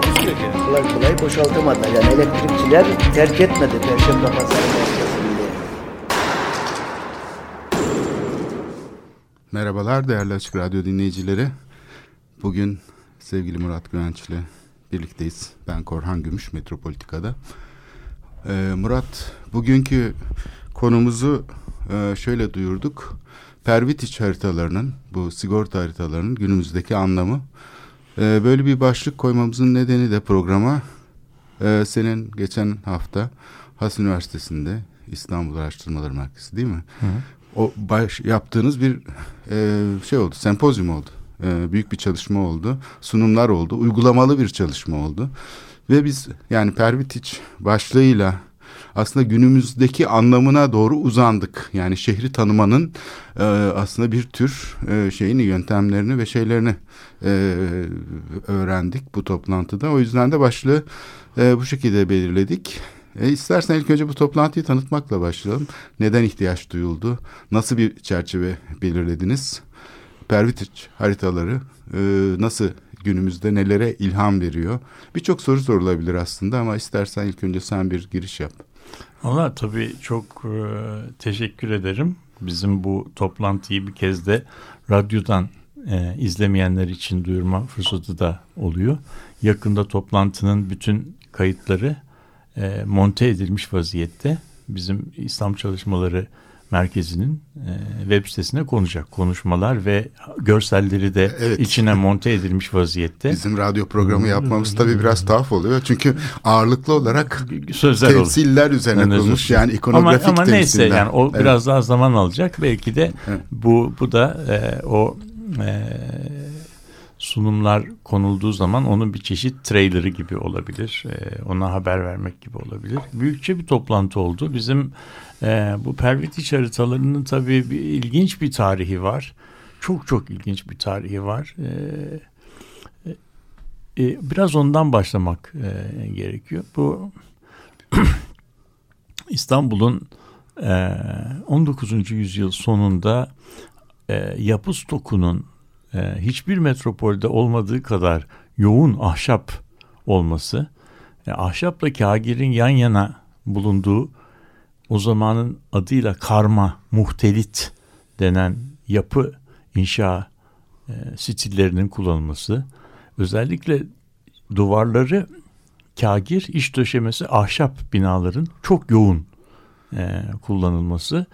Ki. Kolay kolay boşaltamadılar. Yani elektrikçiler terk etmedi Perşembe Pazarı merkezinde. Merhabalar değerli Açık Radyo dinleyicileri. Bugün sevgili Murat Güvenç ile birlikteyiz. Ben Korhan Gümüş Metropolitika'da. Ee, Murat, bugünkü konumuzu e, şöyle duyurduk. Pervitiç haritalarının, bu sigorta haritalarının günümüzdeki anlamı. Ee, böyle bir başlık koymamızın nedeni de programa e, senin geçen hafta Has Üniversitesi'nde İstanbul Araştırmaları Merkezi değil mi? Hı. O baş, yaptığınız bir e, şey oldu, sempozyum oldu. E, büyük bir çalışma oldu, sunumlar oldu, uygulamalı bir çalışma oldu. Ve biz yani Pervitiç başlığıyla aslında günümüzdeki anlamına doğru uzandık. Yani şehri tanımanın e, aslında bir tür e, şeyini, yöntemlerini ve şeylerini e, öğrendik bu toplantıda. O yüzden de başlığı e, bu şekilde belirledik. E, istersen ilk önce bu toplantıyı tanıtmakla başlayalım. Neden ihtiyaç duyuldu? Nasıl bir çerçeve belirlediniz? Pervitiç haritaları e, nasıl günümüzde nelere ilham veriyor? Birçok soru sorulabilir aslında ama istersen ilk önce sen bir giriş yap. Valla tabii çok e, teşekkür ederim. Bizim bu toplantıyı bir kez de radyodan e, izlemeyenler için duyurma fırsatı da oluyor. Yakında toplantının bütün kayıtları e, monte edilmiş vaziyette. Bizim İslam Çalışmaları Merkezi'nin e, web sitesine konacak konuşmalar ve görselleri de evet. içine monte edilmiş vaziyette. Bizim radyo programı yapmamız tabii biraz tuhaf oluyor. Çünkü ağırlıklı olarak sözler temsiller olur. üzerine yani kurulmuş yani ikonografik ama, ama temsiller. neyse yani o evet. biraz daha zaman alacak. Belki de evet. bu bu da e, o e, sunumlar konulduğu zaman onun bir çeşit trailerı gibi olabilir. E, ona haber vermek gibi olabilir. Büyükçe bir toplantı oldu. Bizim e, bu Pervitiç haritalarının tabii bir, ilginç bir tarihi var. Çok çok ilginç bir tarihi var. E, biraz ondan başlamak gerekiyor. Bu İstanbul'un e, 19. yüzyıl sonunda e, yapı stokunun e, hiçbir metropolde olmadığı kadar yoğun ahşap olması, e, ahşapla kagirin yan yana bulunduğu o zamanın adıyla karma, muhtelit denen yapı inşa e, stillerinin kullanılması, özellikle duvarları kagir, iş döşemesi ahşap binaların çok yoğun e, kullanılması,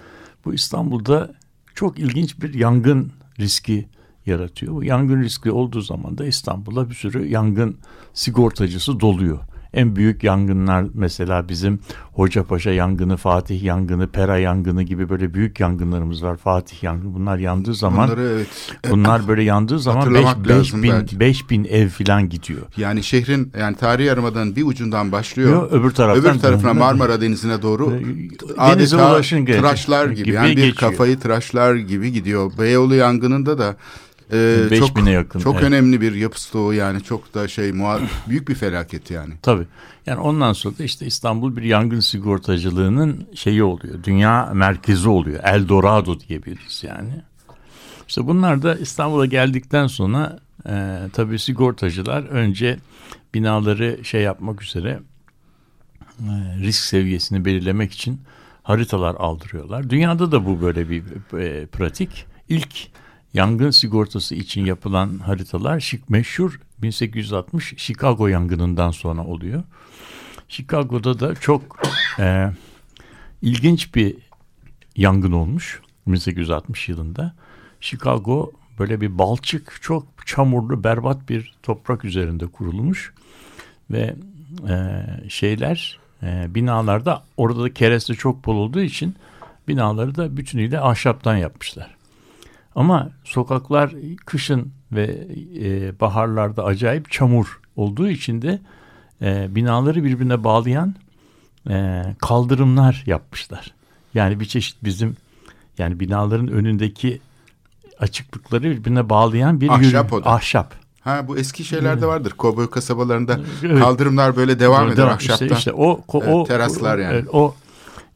bu İstanbul'da çok ilginç bir yangın riski yaratıyor. Bu yangın riski olduğu zaman da İstanbul'a bir sürü yangın sigortacısı doluyor. En büyük yangınlar mesela bizim Hocapaşa yangını, Fatih yangını, Pera yangını gibi böyle büyük yangınlarımız var. Fatih yangını bunlar yandığı zaman Bunları, evet. bunlar böyle yandığı zaman 5 bin, beş bin ev falan gidiyor. Yani şehrin yani tarihi yarımadanın bir ucundan başlıyor. Yo, öbür taraftan öbür tarafına Marmara Denizi'ne doğru Denize adeta tıraşlar gibi, gibi yani bir geçiyor. kafayı tıraşlar gibi gidiyor. Beyoğlu yangınında da ee, 5000'e yakın. Çok evet. önemli bir yapısı o yani çok da şey büyük bir felaket yani. Tabii. Yani ondan sonra da işte İstanbul bir yangın sigortacılığının şeyi oluyor. Dünya merkezi oluyor. Eldorado diyebiliriz yani. İşte bunlar da İstanbul'a geldikten sonra e, tabii sigortacılar önce binaları şey yapmak üzere e, risk seviyesini belirlemek için haritalar aldırıyorlar. Dünyada da bu böyle bir e, pratik. İlk yangın sigortası için yapılan haritalar meşhur 1860 Chicago yangınından sonra oluyor. Chicago'da da çok e, ilginç bir yangın olmuş 1860 yılında. Chicago böyle bir balçık, çok çamurlu, berbat bir toprak üzerinde kurulmuş ve e, şeyler e, binalarda orada da kereste çok bol olduğu için binaları da bütünüyle ahşaptan yapmışlar. Ama sokaklar kışın ve e, baharlarda acayip çamur olduğu için de e, binaları birbirine bağlayan e, kaldırımlar yapmışlar. Yani bir çeşit bizim yani binaların önündeki açıklıkları birbirine bağlayan bir Ahşap yürü- o ahşap. Ha bu eski şeylerde vardır. Kovboy kasabalarında Evet. kaldırımlar böyle devam eder Devam- ahşaptan. İşte, işte o, ko- Evet, o teraslar yani. evet, O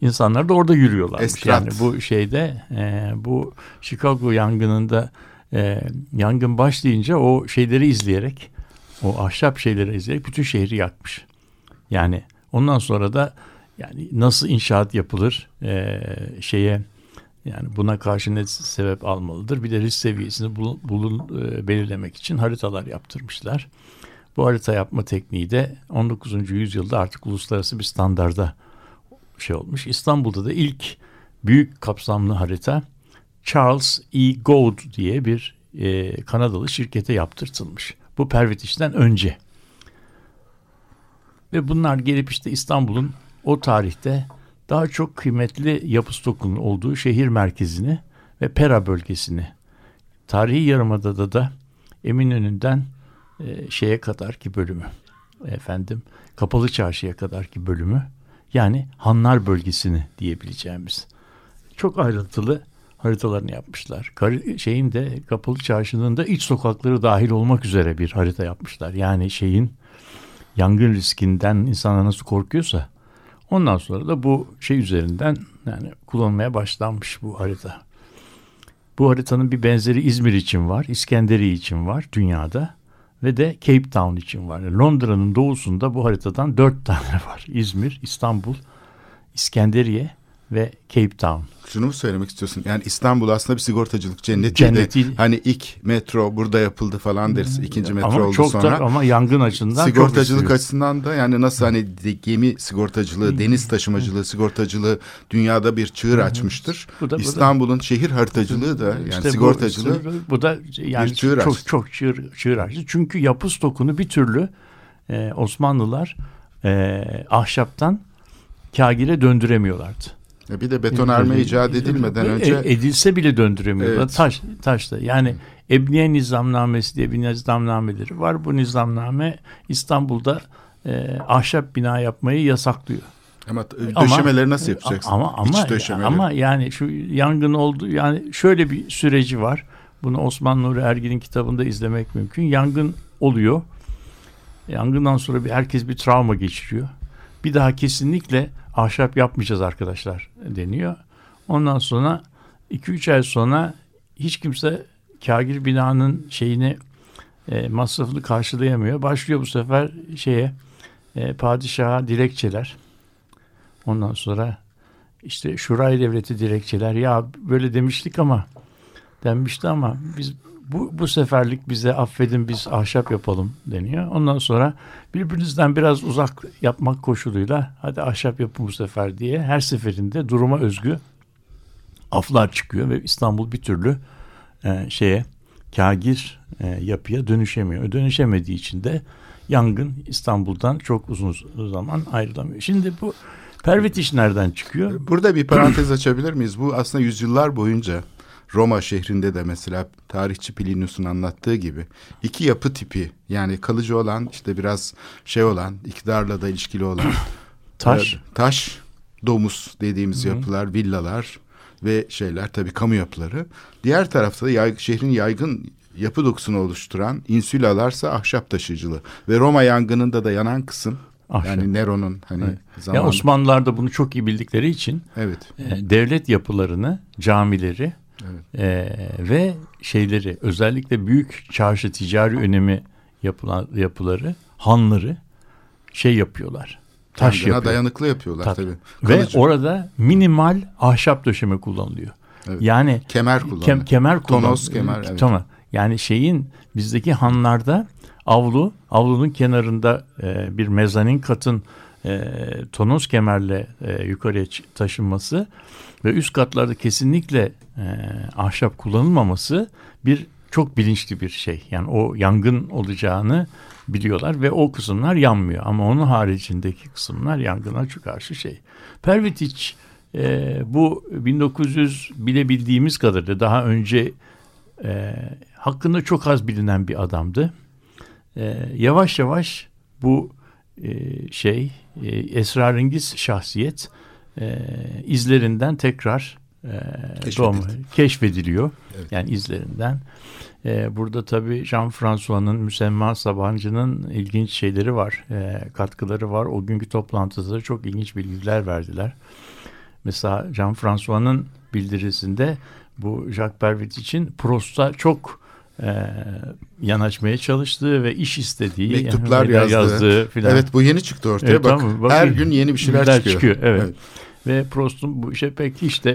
insanlar da orada yürüyorlar. Yani bu şeyde e, bu Chicago yangınında e, yangın başlayınca o şeyleri izleyerek o ahşap şeyleri izleyerek bütün şehri yakmış. Yani ondan sonra da yani nasıl inşaat yapılır e, şeye yani buna karşı ne sebep almalıdır? Bir de risk seviyesini bulun, bulun, e, belirlemek için haritalar yaptırmışlar. Bu harita yapma tekniği de 19. yüzyılda artık uluslararası bir standarda şey olmuş. İstanbul'da da ilk büyük kapsamlı harita Charles E. Gould diye bir e, Kanadalı şirkete yaptırtılmış. Bu Pervitiş'ten önce. Ve bunlar gelip işte İstanbul'un o tarihte daha çok kıymetli yapı stokunun olduğu şehir merkezini ve Pera bölgesini tarihi yarımadada da Eminönü'nden e, şeye kadar ki bölümü efendim Kapalı Çarşı'ya kadar ki bölümü yani Hanlar bölgesini diyebileceğimiz çok ayrıntılı haritalarını yapmışlar. Kar- şeyin de Kapalı Çarşı'nın da iç sokakları dahil olmak üzere bir harita yapmışlar. Yani şeyin yangın riskinden insanlar nasıl korkuyorsa ondan sonra da bu şey üzerinden yani kullanmaya başlanmış bu harita. Bu haritanın bir benzeri İzmir için var, İskenderiye için var dünyada ve de Cape Town için var. Londra'nın doğusunda bu haritadan dört tane var. İzmir, İstanbul, İskenderiye ve Cape Town. Şunu mu söylemek istiyorsun? Yani İstanbul aslında bir sigortacılık cenneti. Cenneti. Hani ilk metro burada yapıldı falan deriz. İkinci metro ama oldu çok sonra. da ama yangın açısından Sigortacılık açısından da yani nasıl hani gemi sigortacılığı, deniz taşımacılığı, sigortacılığı dünyada bir çığır açmıştır. Bu da- bu İstanbul'un şehir haritacılığı da yani İşte bu- sigortacılığı bu, da yani bir çığır çok açtı. çok çığır, çığır açtı. Çünkü yapı stokunu bir türlü e, Osmanlılar e, ahşaptan kagire döndüremiyorlardı. Ya bir de betonarme icat edilmeden E, önce edilse bile döndüremiyorlar. Evet. Taş taşta. Yani Ebniye Nizamnamesi diye bir nizamnameleri var. Bu nizamname İstanbul'da e, ahşap bina yapmayı yasaklıyor. ama Ama- döşemeleri nasıl yapacaksın? Ama ama İç döşemeleri. ama yani şu yangın oldu yani şöyle bir süreci var. Bunu Osman Nuri Ergin'in kitabında izlemek mümkün. Yangın oluyor. Yangından sonra bir herkes bir travma geçiriyor. Bir daha kesinlikle ahşap yapmayacağız arkadaşlar deniyor. Ondan sonra 2-3 ay sonra hiç kimse kagir binanın şeyini e, masrafını karşılayamıyor. Başlıyor bu sefer şeye e, padişaha dilekçeler. Ondan sonra işte Şuray Devleti dilekçeler ya böyle demiştik ama denmişti ama biz bu, bu seferlik bize affedin biz ahşap yapalım deniyor. Ondan sonra birbirinizden biraz uzak yapmak koşuluyla hadi ahşap yapın bu sefer diye her seferinde duruma özgü aflar çıkıyor ve İstanbul bir türlü e, şeye kagir e, yapıya dönüşemiyor. Dönüşemediği için de yangın İstanbul'dan çok uzun zaman ayrılamıyor. Şimdi bu Pervitiş nereden çıkıyor? Burada bir parantez açabilir miyiz? Bu aslında yüzyıllar boyunca Roma şehrinde de mesela tarihçi Plinius'un anlattığı gibi iki yapı tipi yani kalıcı olan işte biraz şey olan iktidarla da ilişkili olan Taş. e, taş domuz dediğimiz yapılar villalar ve şeyler tabii kamu yapıları. Diğer tarafta da yay- şehrin yaygın yapı dokusunu oluşturan insülalarsa ahşap taşıyıcılığı ve Roma yangınında da yanan kısım Ahşap. yani Nero'nun hani Evet. Ya zamanı Osmanlılar da bunu çok iyi bildikleri için evet e, devlet yapılarını, camileri e, ve şeyleri özellikle büyük çarşı ticari önemi yapılan yapıları, hanları şey yapıyorlar. Taş yapıyor. dayanıklı yapıyorlar Tabii. tabii. Ve Kalıcı. orada minimal ahşap döşeme kullanılıyor. Evet. Yani kemer kullanıyor. kem, kemer kullan. Tonos, kemer, evet. Tamam. Yani şeyin bizdeki hanlarda avlu, avlunun kenarında e, bir mezanin katın e, tonos kemerle e, yukarıya taşınması ve üst katlarda kesinlikle e, ahşap kullanılmaması bir çok bilinçli bir şey. Yani o yangın olacağını biliyorlar ve o kısımlar yanmıyor. Ama onun haricindeki kısımlar yangına karşı şey. Pervitiç e, bu 1900 bilebildiğimiz kadarıyla daha önce e, hakkında çok az bilinen bir adamdı. E, yavaş yavaş bu şey e, esrarengiz şahsiyet e, izlerinden tekrar e, doğma- keşfediliyor. Evet. Yani izlerinden. E, burada tabii Jean-François'nın, Müsemma Sabancı'nın ilginç şeyleri var, e, katkıları var. O günkü toplantıda çok ilginç bilgiler verdiler. Mesela Jean-François'nın bildirisinde bu Jacques Pervit için Proust'a çok e, yanaşmaya çalıştığı ve iş istediği Mektuplar yani yazdı. yazdığı filan. Evet bu yeni çıktı ortaya. Evet, Bak tamam, bak- her gün yeni bir şeyler Bilgiler çıkıyor. evet. Ve Proust'un bu işe pek işte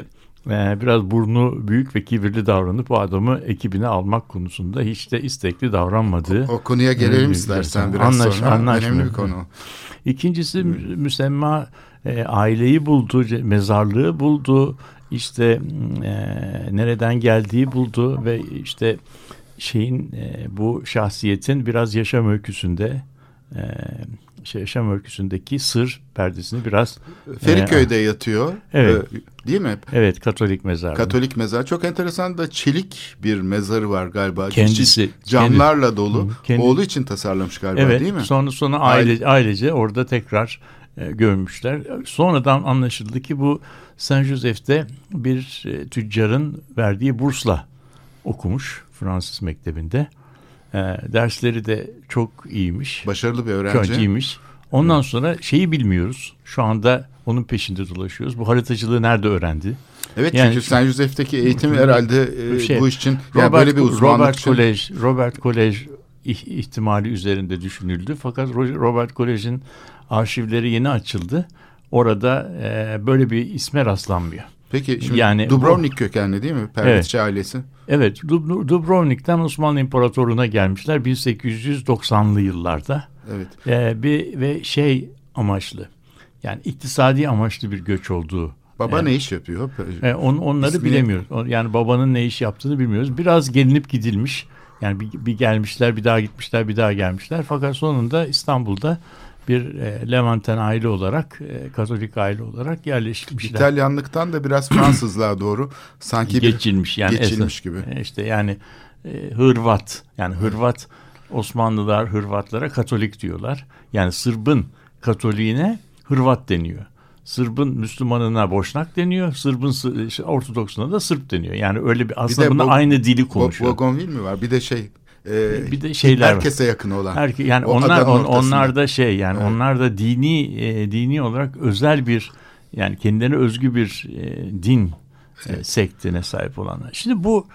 e, biraz burnu büyük ve kibirli davranıp bu adamı ekibine almak konusunda hiç de istekli davranmadığı. O konuya gelelim Evet, istersen evet. biraz Anlaş- sonra. anlaşmıyor. Önemli bir konu. İkincisi mü- müsemma e, aileyi buldu, mezarlığı buldu, işte e, nereden geldiği buldu ve işte şeyin e, bu şahsiyetin biraz yaşam öyküsünde e, şey, yaşam öyküsündeki sır perdesini biraz Feriköy'de yatıyor. Evet. Ee, Değil mi? evet Katolik mezarlığı. Katolik mezar. Çok enteresan da çelik bir mezarı var galiba. Kendisi- Çelik camlarla dolu. Hı, kendi- Oğlu için tasarlamış galiba Evet. değil mi? Sonra sonra aile, ailece orada tekrar e, görmüşler. Sonradan anlaşıldı ki bu Saint Joseph'te bir e, tüccarın verdiği bursla okumuş Fransız mektebinde. E, dersleri de çok iyiymiş. Başarılı bir Çok öğrenci. iyiymiş. Ondan sonra şeyi bilmiyoruz. Şu anda onun peşinde dolaşıyoruz. Bu haritacılığı nerede öğrendi? Evet Yani çünkü Saint Joseph'teki eğitim herhalde e, Şey, bu için yani Robert, böyle bir uzmanlık Robert için Kolej, Robert Kolej ih- ihtimali üzerinde düşünüldü. Fakat Ro- Robert Kolej'in arşivleri yeni açıldı. Orada e, böyle bir isme rastlanmıyor. Peki şimdi Yani Dubrovnik kökenli değil mi? Pervitçi ailesi. Evet, Dub- Dubrovnik'ten Osmanlı İmparatorluğu'na gelmişler 1890'lı yıllarda. Evet. E, bir ve şey amaçlı. Yani iktisadi amaçlı bir göç olduğu. Baba Evet. ne iş yapıyor? E, on, onları İsmini- bilemiyoruz. Yani babanın ne iş yaptığını bilmiyoruz. Biraz gelinip gidilmiş. Yani bir, bir gelmişler, bir daha gitmişler, bir daha gelmişler. Fakat sonunda İstanbul'da bir e, Levanten aile olarak, e, Katolik aile olarak yerleşmişler. İtalyanlıktan da biraz Fransızlığa doğru sanki bir geçilmiş yani geçilmiş esas- gibi. e, işte yani e, Hırvat yani Hırvat Osmanlılar Hırvatlara Katolik diyorlar. Yani Sırbın Katoliğine Hırvat deniyor. Sırbın Müslümanına Boşnak deniyor. Sırbın Sı- Ortodoksuna da Sırp deniyor. Yani öyle bir aslında de bunlar bu- aynı dili konuşuyor. Bougainville mi var? Bir de şey e, Bir de şeyler var. herkese yakın olan. Herke, yani onlar on, onlar da şey yani Evet. onlar da dini e, dini olarak özel bir yani kendilerine özgü bir e, din e, sektine sahip olanlar. Şimdi bu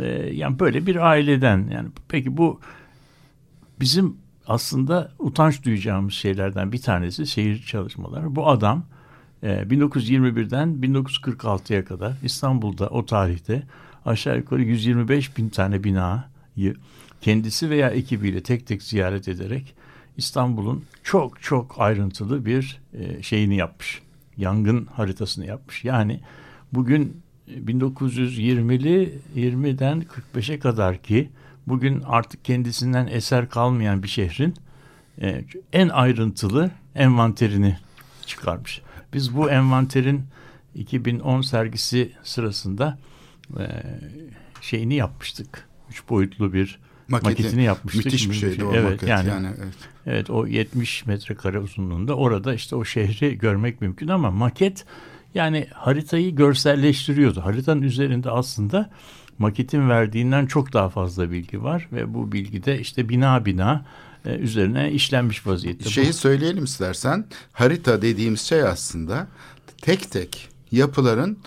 e, yani böyle bir aileden yani peki bu bizim aslında utanç duyacağımız şeylerden bir tanesi şehir çalışmaları. Bu adam e, 1921'den 1946'ya kadar İstanbul'da o tarihte aşağı yukarı 125 bin tane binayı kendisi veya ekibiyle tek tek ziyaret ederek İstanbul'un çok çok ayrıntılı bir e, şeyini yapmış. Yangın haritasını yapmış. Yani bugün e, 1920'li 20'den 45'e kadar ki bugün artık kendisinden eser kalmayan bir şehrin e, en ayrıntılı envanterini çıkarmış. Biz bu envanterin 2010 sergisi sırasında e, şeyini yapmıştık. Üç boyutlu bir Maketi. maketini yapmıştık. Müthiş bir şeydi o evet, maket. Yani, Yani, evet. Evet o 70 metrekare uzunluğunda orada işte o şehri görmek mümkün ama maket yani haritayı görselleştiriyordu. Haritanın üzerinde aslında maketin verdiğinden çok daha fazla bilgi var ve bu bilgide işte bina bina e, üzerine işlenmiş vaziyette. Bu- Şeyi söyleyelim istersen. Harita dediğimiz şey aslında tek tek yapıların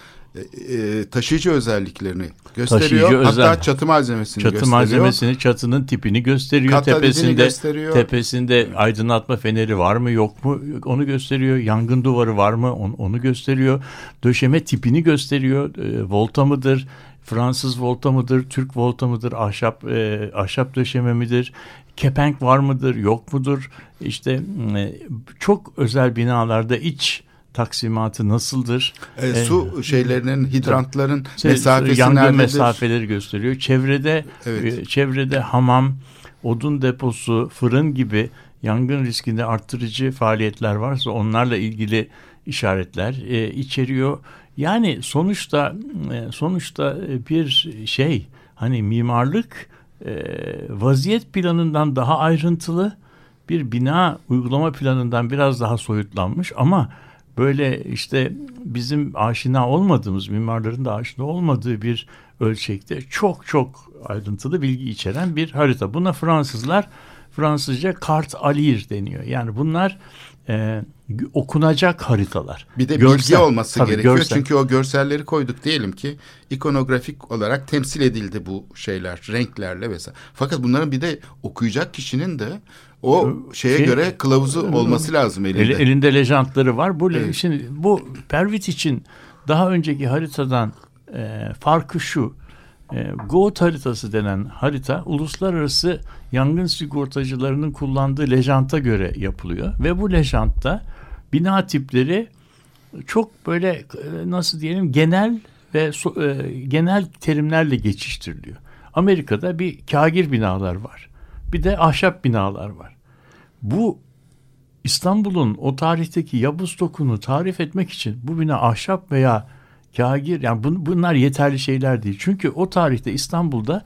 e, e, taşıyıcı özelliklerini gösteriyor. Taşıyıcı Hatta özel- çatı malzemesini Çatı gösteriyor. malzemesini, çatının tipini gösteriyor. Kata dizini tepesinde gösteriyor. tepesinde aydınlatma feneri var mı yok mu onu gösteriyor. Yangın duvarı var mı onu, onu gösteriyor. Döşeme tipini gösteriyor. E, volta mıdır? Fransız volta mıdır? Türk volta mıdır? Ahşap e, ahşap döşeme midir? Kepenk var mıdır? Yok mudur? İşte e, çok özel binalarda iç taksimatı nasıldır? E, su şeylerinin, hidrantların Şey, mesafesi yangın nerededir? mesafeleri gösteriyor. Çevrede Evet. e, çevrede hamam, odun deposu, fırın gibi yangın riskini arttırıcı faaliyetler varsa onlarla ilgili işaretler e, içeriyor. Yani sonuçta e, sonuçta e, bir şey hani mimarlık e, vaziyet planından daha ayrıntılı bir bina uygulama planından biraz daha soyutlanmış ama böyle işte bizim aşina olmadığımız mimarların da aşina olmadığı bir ölçekte çok çok ayrıntılı bilgi içeren bir harita. Buna Fransızlar Fransızca kart alir deniyor. Yani bunlar e, okunacak haritalar. Bir de Görsel, bilgi olması tabii, gerekiyor. görsel. Çünkü o görselleri koyduk diyelim ki ikonografik olarak temsil edildi bu şeyler renklerle vesaire. Fakat bunların bir de okuyacak kişinin de o şeye Şey- göre kılavuzu olması lazım elinde. El- elinde lejantları var. Bu Evet. şimdi bu Pervit için daha önceki haritadan e, farkı şu. E, GOAT haritası denen harita uluslararası yangın sigortacılarının kullandığı lejanta göre yapılıyor ve bu lejantta bina tipleri çok böyle e, nasıl diyelim genel ve so- e, genel terimlerle geçiştiriliyor. Amerika'da bir kagir binalar var. Bir de ahşap binalar var. Bu İstanbul'un o tarihteki yapı stokunu tarif etmek için bu bina ahşap veya kagir yani bun- bunlar yeterli şeyler değil. Çünkü o tarihte İstanbul'da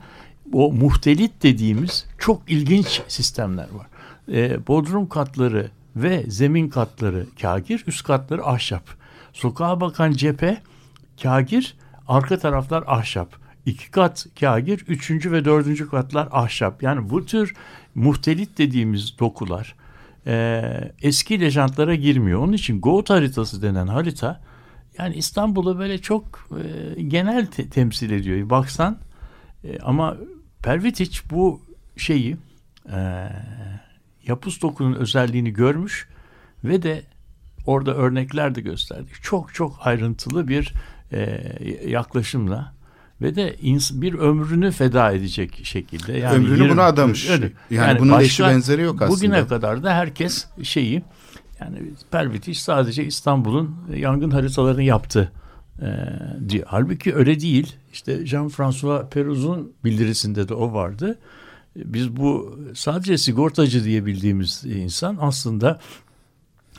o muhtelit dediğimiz çok ilginç sistemler var. Ee, bodrum katları ve zemin katları kagir, üst katları ahşap. Sokağa bakan cephe kagir, arka taraflar ahşap. İki kat kagir, üçüncü ve dördüncü katlar ahşap. Yani bu tür muhtelit dediğimiz dokular e, eski lejantlara girmiyor. Onun için Goat haritası denen harita yani İstanbul'u böyle çok e, genel te- temsil ediyor. Baksan e, ama Pervitiç bu şeyi e, yapı stokunun özelliğini görmüş ve de orada örnekler de gösterdi. Çok çok ayrıntılı bir e, yaklaşımla ve de bir ömrünü feda edecek şekilde. Yani Ömrünü yirmi- buna adamış. Öyle. Yani bunun eşi benzeri yok aslında. Bugüne kadar da herkes şeyi yani Pervitiş sadece İstanbul'un yangın haritalarını yaptı e, diyor. Halbuki öyle değil. İşte Jean-François Peruz'un bildirisinde de o vardı. Biz bu sadece sigortacı diye bildiğimiz insan aslında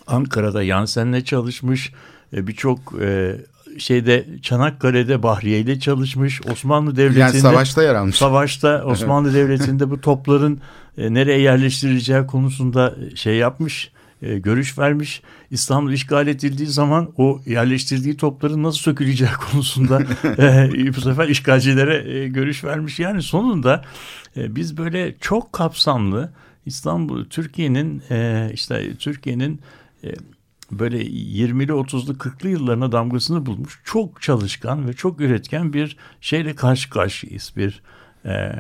Ankara'da Yansen'le çalışmış, e, birçok e, şeyde Çanakkale'de Bahriye ile çalışmış, Osmanlı Devleti'nde Yani savaşta yer almış. Savaşta Osmanlı Devleti'nde bu topların e, nereye yerleştirileceği konusunda şey yapmış, e, görüş vermiş. İstanbul işgal edildiği zaman o yerleştirdiği topların nasıl söküleceği konusunda e, bu sefer işgalcilere e, görüş vermiş. Yani sonunda e, biz böyle çok kapsamlı İstanbul, Türkiye'nin e, işte Türkiye'nin e, böyle 20'li 30'lu 40'lı yıllarına damgasını bulmuş çok çalışkan ve çok üretken bir şeyle karşı karşıyayız. Bir e,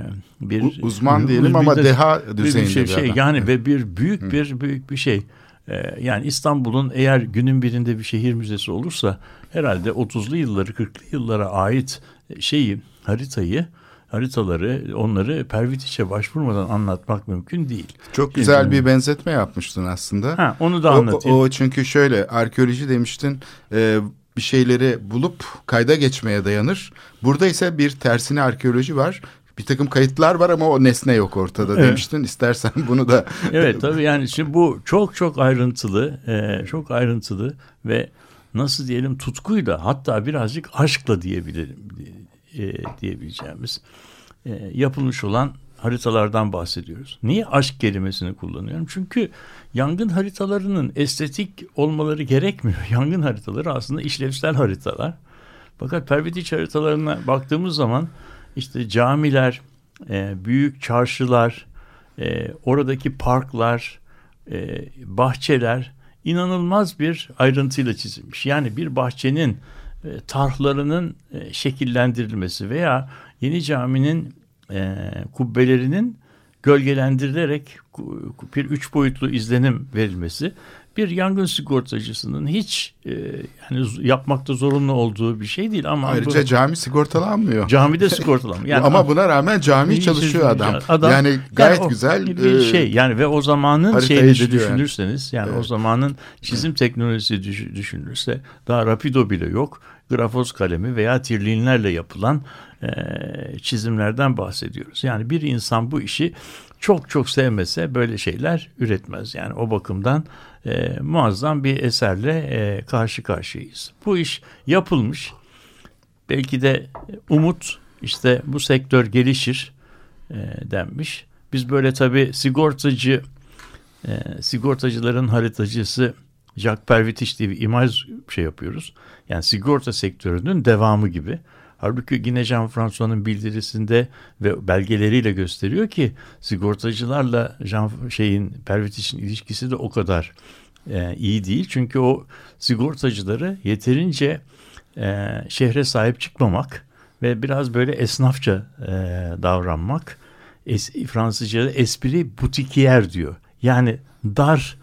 bir U- uzman diyelim ama de- deha bir düzeyinde şey, bir şey yani ve bir büyük bir büyük bir şey. E, yani İstanbul'un eğer günün birinde bir şehir müzesi olursa herhalde 30'lu yılları 40'lı yıllara ait şeyi haritayı haritaları onları Pervitiç'e başvurmadan anlatmak mümkün değil. Çok güzel bir benzetme yapmıştın aslında. Ha, onu da O- anlatayım. O, çünkü şöyle arkeoloji demiştin e, bir şeyleri bulup kayda geçmeye dayanır. Burada ise bir tersine arkeoloji var. Bir takım kayıtlar var ama o nesne yok ortada Evet. demiştin. İstersen bunu da Evet tabii yani şimdi bu çok çok ayrıntılı, e, çok ayrıntılı ve nasıl diyelim tutkuyla hatta birazcık aşkla diyebilirim e, diyebileceğimiz e, yapılmış olan haritalardan bahsediyoruz. Niye aşk kelimesini kullanıyorum? Çünkü yangın haritalarının estetik olmaları gerekmiyor. Yangın haritaları aslında işlevsel haritalar. Fakat Pervitiç haritalarına baktığımız zaman işte camiler, e, büyük çarşılar, e, oradaki parklar, e, bahçeler inanılmaz bir ayrıntıyla çizilmiş. Yani bir bahçenin tarhlarının e, şekillendirilmesi veya yeni caminin e, kubbelerinin gölgelendirilerek bir üç boyutlu izlenim verilmesi bir yangın sigortacısının hiç e, yani yapmakta zorunlu olduğu bir şey değil ama ayrıca bu, cami sigortalanmıyor. camide sigortalanma. Yani ama buna rağmen cami çalışıyor adam. Adam- yani gayet o güzel bir e, şey yani ve o zamanın şeyini yani. düşünürseniz yani o Evet. zamanın çizim teknolojisi düş- düşünülürse daha rapido bile yok. Grafos kalemi veya tirlinlerle yapılan e, çizimlerden bahsediyoruz. Yani bir insan bu işi çok çok sevmese böyle şeyler üretmez. Yani o bakımdan e, muazzam bir eserle e, karşı karşıyayız. Bu iş yapılmış. Belki de umut işte bu sektör gelişir e, denmiş. Biz böyle tabii sigortacı e, sigortacıların haritacısı Jacques Pervitiş diye bir imaj şey yapıyoruz. Yani sigorta sektörünün devamı gibi. Halbuki yine Jean-François'un bildirisinde ve belgeleriyle gösteriyor ki sigortacılarla Jean şeyin Pervitiş'in ilişkisi de o kadar e, iyi değil. Çünkü o sigortacıları yeterince e, şehre sahip çıkmamak ve biraz böyle esnafça e, davranmak. Es, Fransızca'da espri butikiyer diyor. Yani dar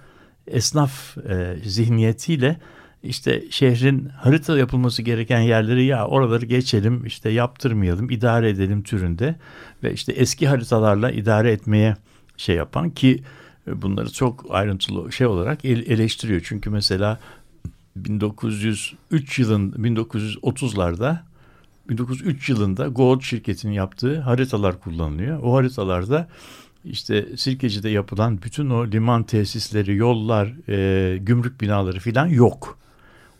esnaf e, zihniyetiyle işte şehrin harita yapılması gereken yerleri ya oraları geçelim işte yaptırmayalım idare edelim türünde ve işte eski haritalarla idare etmeye şey yapan ki bunları çok ayrıntılı şey olarak eleştiriyor. Çünkü mesela 1903 yılın 1930'larda 1903 yılında Gold şirketinin yaptığı haritalar kullanılıyor. O haritalarda işte Sirkeci'de yapılan bütün o liman tesisleri, yollar, e, gümrük binaları filan yok.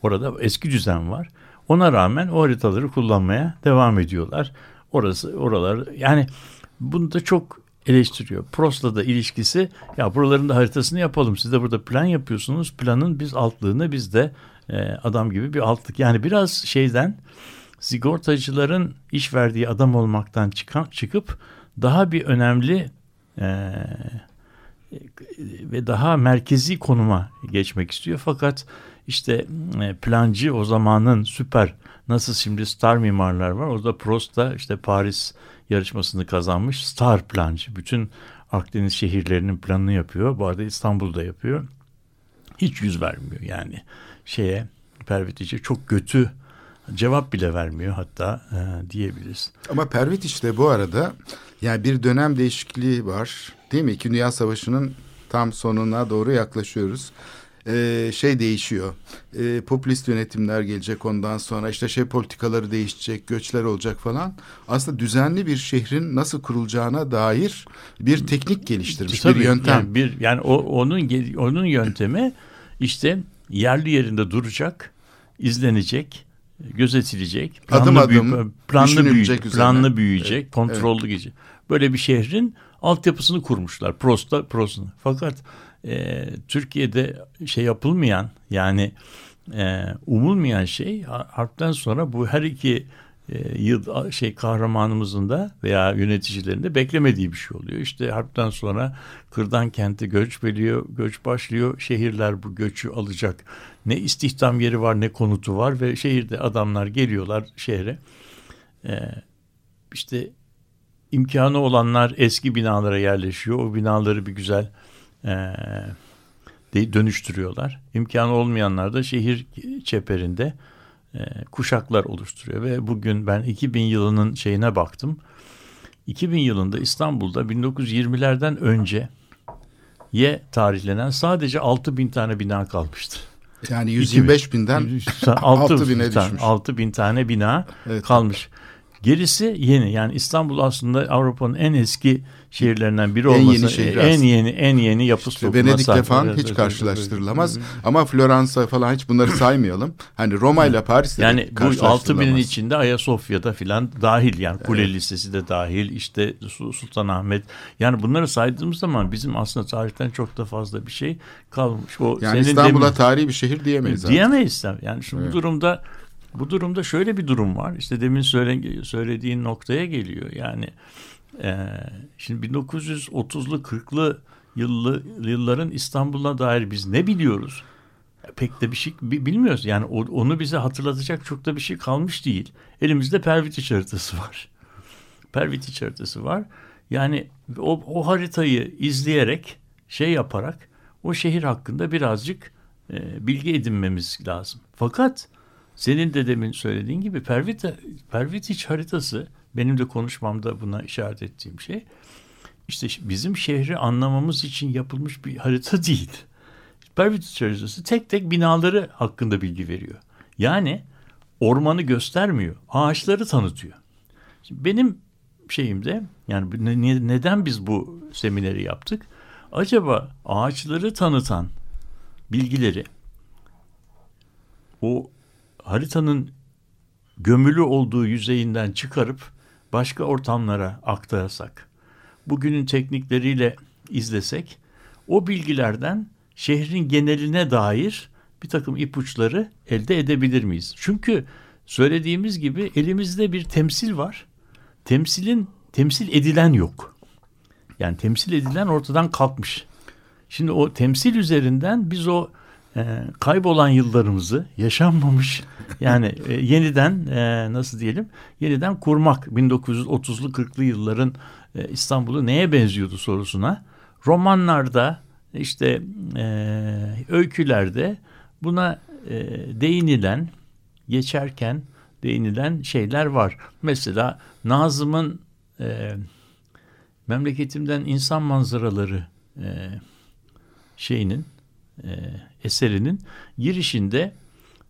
Orada eski düzen var. Ona rağmen o haritaları kullanmaya devam ediyorlar. Orası oralar yani bunu da çok eleştiriyor. Prost'la da ilişkisi ya buraların da haritasını yapalım. Siz de burada plan yapıyorsunuz. Planın biz altlığını biz de e, adam gibi bir altlık. Yani biraz şeyden sigortacıların iş verdiği adam olmaktan çıkan, çıkıp daha bir önemli e, ve daha merkezi konuma geçmek istiyor. Fakat işte e, plancı o zamanın süper nasıl şimdi star mimarlar var. Orada Prost da işte Paris yarışmasını kazanmış star plancı. Bütün Akdeniz şehirlerinin planını yapıyor. Bu arada İstanbul'da yapıyor. Hiç yüz vermiyor yani şeye Pervitici çok kötü cevap bile vermiyor hatta e, diyebiliriz. Ama Pervit işte bu arada yani bir dönem değişikliği var değil mi? İki Dünya Savaşı'nın tam sonuna doğru yaklaşıyoruz. Ee, şey değişiyor. Ee, popülist yönetimler gelecek ondan sonra işte şey politikaları değişecek, göçler olacak falan. Aslında düzenli bir şehrin nasıl kurulacağına dair bir teknik geliştirmiş, Tabii, bir yöntem. Yani bir yani o onun onun yöntemi işte yerli yerinde duracak, izlenecek, gözetilecek, planlı adım adım büyü, planlı büyüyecek, planlı büyüyecek, evet, kontrollü evet. gidecek. Böyle bir şehrin altyapısını kurmuşlar. Prosta prosunu. Fakat e, Türkiye'de şey yapılmayan yani e, umulmayan şey harpten sonra bu her iki e, yıl şey kahramanımızın da veya yöneticilerin de beklemediği bir şey oluyor. İşte harpten sonra kırdan kente göç veriyor, göç başlıyor. Şehirler bu göçü alacak. Ne istihdam yeri var ne konutu var ve şehirde adamlar geliyorlar şehre. E, işte imkanı olanlar eski binalara yerleşiyor. O binaları bir güzel e, dönüştürüyorlar. İmkanı olmayanlar da şehir çeperinde e, kuşaklar oluşturuyor ve bugün ben 2000 yılının şeyine baktım. 2000 yılında İstanbul'da 1920'lerden önce ye tarihlenen sadece 6 bin tane bina kalmıştı. Yani 125 binden 6 bine düşmüş. 6 bin tane bina evet. kalmış. Gerisi yeni yani İstanbul aslında Avrupa'nın en eski şehirlerinden biri olması en yeni, şehir en yeni en yeni yapı işte Venedik'le falan hiç karşılaştırılamaz. Ama Floransa falan hiç bunları saymayalım. Hani Roma ile Paris'te yani bu 6 binin içinde Ayasofya'da filan dahil yani Kule evet. Lisesi de dahil işte Sultanahmet yani bunları saydığımız zaman bizim aslında tarihten çok da fazla bir şey kalmış. O yani İstanbul'a tarihi bir şehir diyemeyiz. Diyemeyiz. Yani şu evet. bu durumda bu durumda şöyle bir durum var. İşte demin söyle, söylediğin noktaya geliyor. Yani e, şimdi 1930'lu 40'lı yıllı, yılların İstanbul'a dair biz ne biliyoruz? Pek de bir şey bilmiyoruz. Yani onu bize hatırlatacak çok da bir şey kalmış değil. Elimizde Pervitiç haritası var. Pervitiç haritası var. Yani o, o haritayı izleyerek şey yaparak o şehir hakkında birazcık e, bilgi edinmemiz lazım. Fakat senin de demin söylediğin gibi Pervita, Pervitiç haritası benim de konuşmamda buna işaret ettiğim şey. İşte bizim şehri anlamamız için yapılmış bir harita değil. Pervitiç haritası tek tek binaları hakkında bilgi veriyor. Yani ormanı göstermiyor, ağaçları tanıtıyor. Şimdi benim şeyimde yani ne, neden biz bu semineri yaptık? Acaba ağaçları tanıtan bilgileri o haritanın gömülü olduğu yüzeyinden çıkarıp başka ortamlara aktarsak, bugünün teknikleriyle izlesek, o bilgilerden şehrin geneline dair bir takım ipuçları elde edebilir miyiz? Çünkü söylediğimiz gibi elimizde bir temsil var. Temsilin temsil edilen yok. Yani temsil edilen ortadan kalkmış. Şimdi o temsil üzerinden biz o e, kaybolan yıllarımızı yaşanmamış yani e, yeniden e, nasıl diyelim yeniden kurmak 1930'lu 40'lı yılların e, İstanbul'u neye benziyordu sorusuna romanlarda işte e, öykülerde buna e, değinilen geçerken değinilen şeyler var. Mesela Nazım'ın e, memleketimden insan manzaraları e, şeyinin e, eserinin girişinde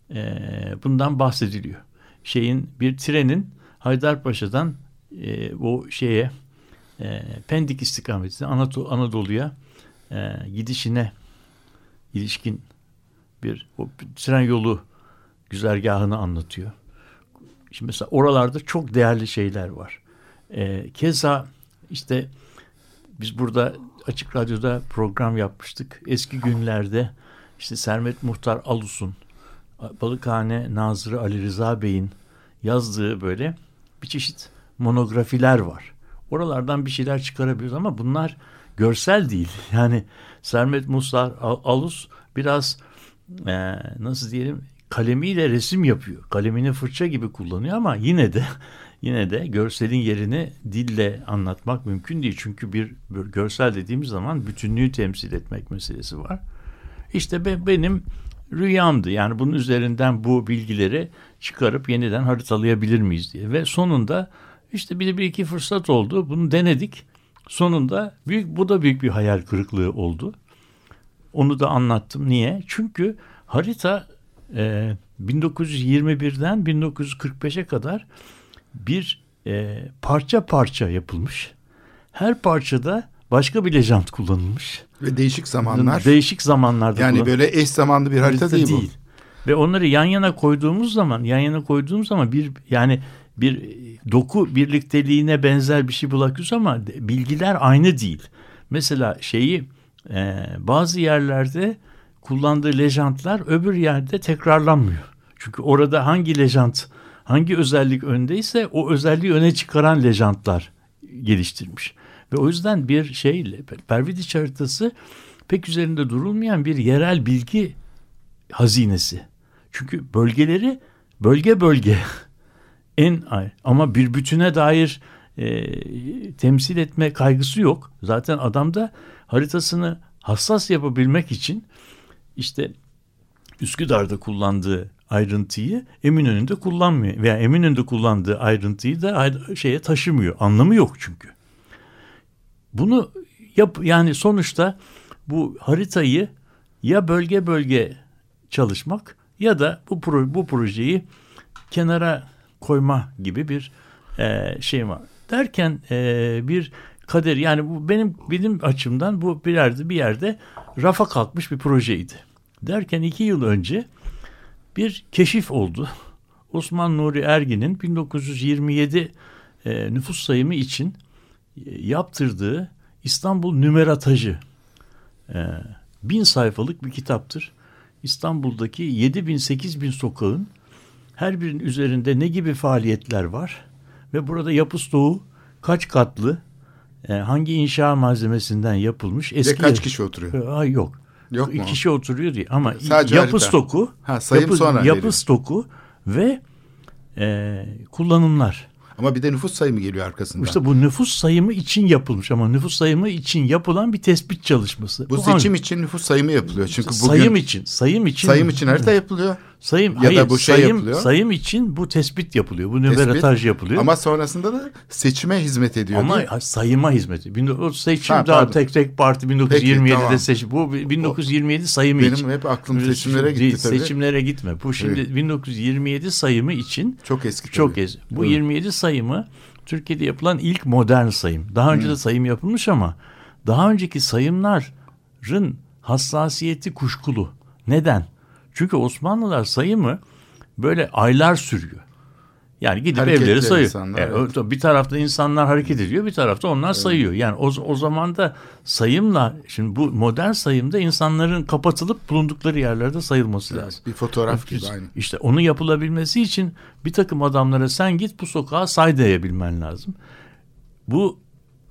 e, bundan bahsediliyor. Şeyin bir trenin Haydarpaşa'dan e, o şeye e, Pendik istikametine Anadolu, Anadolu'ya e, gidişine ilişkin bir o tren yolu güzergahını anlatıyor. Şimdi mesela oralarda çok değerli şeyler var. E, keza işte biz burada Açık Radyo'da program yapmıştık. Eski günlerde işte Sermet Muhtar Alus'un, Balıkhane Nazırı Ali Rıza Bey'in yazdığı böyle bir çeşit monografiler var. Oralardan bir şeyler çıkarabiliyoruz ama bunlar görsel değil. Yani Sermet Muhtar Alus biraz e, nasıl diyelim kalemiyle resim yapıyor. Kalemini fırça gibi kullanıyor ama yine de yine de görselin yerini dille anlatmak mümkün değil. Çünkü bir, bir görsel dediğimiz zaman bütünlüğü temsil etmek meselesi var. İşte be, benim rüyamdı. Yani bunun üzerinden bu bilgileri çıkarıp yeniden haritalayabilir miyiz diye. Ve sonunda işte bir bir iki fırsat oldu. Bunu denedik. Sonunda büyük bu da büyük bir hayal kırıklığı oldu. Onu da anlattım. Niye? Çünkü harita e, 1921'den 1945'e kadar bir e, parça parça yapılmış. Her parçada başka bir lejant kullanılmış. Ve değişik zamanlar. Değişik zamanlarda Yani böyle eş zamanlı bir harita, harita değil, değil bu. Ve onları yan yana koyduğumuz zaman, yan yana koyduğumuz zaman bir yani bir doku birlikteliğine benzer bir şey bırakıyoruz ama bilgiler aynı değil. Mesela şeyi e, bazı yerlerde kullandığı lejantlar öbür yerde tekrarlanmıyor. Çünkü orada hangi lejant, hangi özellik öndeyse o özelliği öne çıkaran lejantlar geliştirmiş. Ve o yüzden bir şey Pervidiç haritası pek üzerinde durulmayan bir yerel bilgi hazinesi. Çünkü bölgeleri bölge bölge en ama bir bütüne dair e, temsil etme kaygısı yok. Zaten adam da haritasını hassas yapabilmek için işte Üsküdar'da kullandığı ayrıntıyı Eminönü'nde kullanmıyor veya Eminönü'nde kullandığı ayrıntıyı da şeye taşımıyor. Anlamı yok çünkü. Bunu yap yani sonuçta bu haritayı ya bölge bölge çalışmak ya da bu pro, bu projeyi kenara koyma gibi bir e, şey var. Derken e, bir kader yani bu benim benim açımdan bu bir yerde bir yerde rafa kalkmış bir projeydi. Derken iki yıl önce bir keşif oldu. Osman Nuri Ergin'in 1927 e, nüfus sayımı için e, yaptırdığı İstanbul Nümeratajı e, bin sayfalık bir kitaptır. İstanbul'daki 7 bin 8 bin sokağın her birinin üzerinde ne gibi faaliyetler var ve burada yapı stoğu kaç katlı e, hangi inşa malzemesinden yapılmış eski ve kaç kişi oturuyor? E, ay yok. Yok mu? Kişi oturuyor diye ama Sadece yapı harita. stoku, ha, sayım yapı, sonra yapı veriyor. stoku ve e, kullanımlar. Ama bir de nüfus sayımı geliyor arkasından. İşte bu nüfus sayımı için yapılmış ama nüfus sayımı için yapılan bir tespit çalışması. Bu, bu seçim hangi? için nüfus sayımı yapılıyor. Çünkü bugün sayım için, sayım için sayım için harita yapılıyor. Sayım ya hayır, da bu şey sayım, yapılıyor. Sayım için bu tespit yapılıyor. Bu nöberataj yapılıyor. Ama sonrasında da seçime hizmet ediyor. Ama sayıma hizmet ediyor. O seçim ha, daha tek tek parti 1927'de Peki, tamam. seçim. Bu 1927 sayımı Benim için. Benim hep aklım seçimlere gitti değil, tabii. Seçimlere gitme. Bu şimdi evet. 1927 sayımı için çok eski. Çok eski. Bu evet. 27 sayımı Türkiye'de yapılan ilk modern sayım. Daha önce hmm. de sayım yapılmış ama daha önceki sayımların hassasiyeti kuşkulu. Neden? Çünkü Osmanlılar sayımı böyle aylar sürüyor. Yani gidip Hareketli evleri sayıyor. insanlar, Yani evet. Bir tarafta insanlar hareket ediyor, bir tarafta onlar sayıyor. Yani o, o zaman da sayımla, şimdi bu modern sayımda insanların kapatılıp bulundukları yerlerde sayılması lazım. Bir fotoğraf gibi aynı. İşte onu yapılabilmesi için bir takım adamlara sen git bu sokağa say diyebilmen lazım. Bu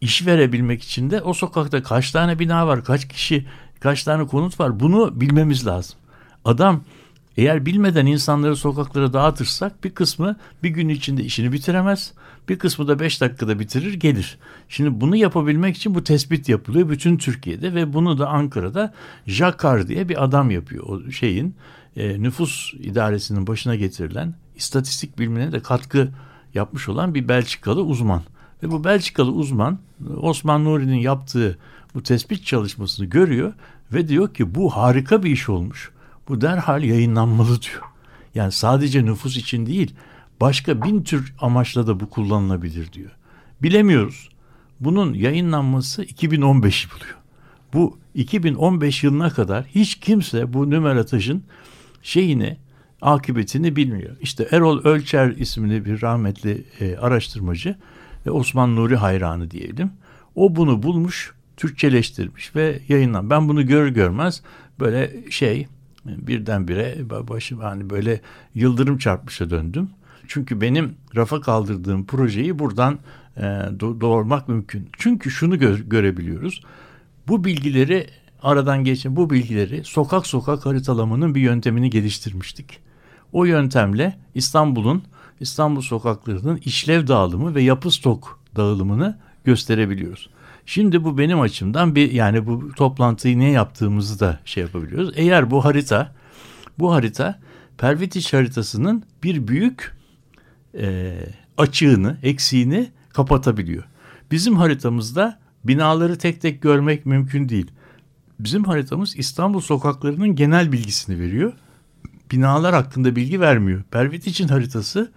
iş verebilmek için de o sokakta kaç tane bina var, kaç kişi, kaç tane konut var bunu bilmemiz lazım. Adam eğer bilmeden insanları sokaklara dağıtırsak bir kısmı bir gün içinde işini bitiremez. Bir kısmı da beş dakikada bitirir gelir. Şimdi bunu yapabilmek için bu tespit yapılıyor bütün Türkiye'de ve bunu da Ankara'da Jakar diye bir adam yapıyor. O şeyin e, nüfus idaresinin başına getirilen istatistik bilimine de katkı yapmış olan bir Belçikalı uzman. Ve bu Belçikalı uzman Osman Nuri'nin yaptığı bu tespit çalışmasını görüyor ve diyor ki bu harika bir iş olmuş. Bu derhal yayınlanmalı diyor. Yani sadece nüfus için değil başka bin tür amaçla da bu kullanılabilir diyor. Bilemiyoruz. Bunun yayınlanması 2015'i buluyor. Bu 2015 yılına kadar hiç kimse bu nümeratajın şeyini, akıbetini bilmiyor. İşte Erol Ölçer isimli bir rahmetli e, araştırmacı ve Osman Nuri hayranı diyelim. O bunu bulmuş, Türkçeleştirmiş ve yayınlan. Ben bunu görür görmez böyle şey birdenbire başım hani böyle yıldırım çarpmışa döndüm. Çünkü benim rafa kaldırdığım projeyi buradan e, do- doğurmak mümkün. Çünkü şunu gö- görebiliyoruz. Bu bilgileri aradan geçen bu bilgileri sokak sokak haritalamanın bir yöntemini geliştirmiştik. O yöntemle İstanbul'un İstanbul sokaklarının işlev dağılımı ve yapı stok dağılımını gösterebiliyoruz. Şimdi bu benim açımdan bir yani bu toplantıyı ne yaptığımızı da şey yapabiliyoruz. Eğer bu harita bu harita Pervitiş haritasının bir büyük e, açığını, eksiğini kapatabiliyor. Bizim haritamızda binaları tek tek görmek mümkün değil. Bizim haritamız İstanbul sokaklarının genel bilgisini veriyor. Binalar hakkında bilgi vermiyor. Pervitiç'in haritası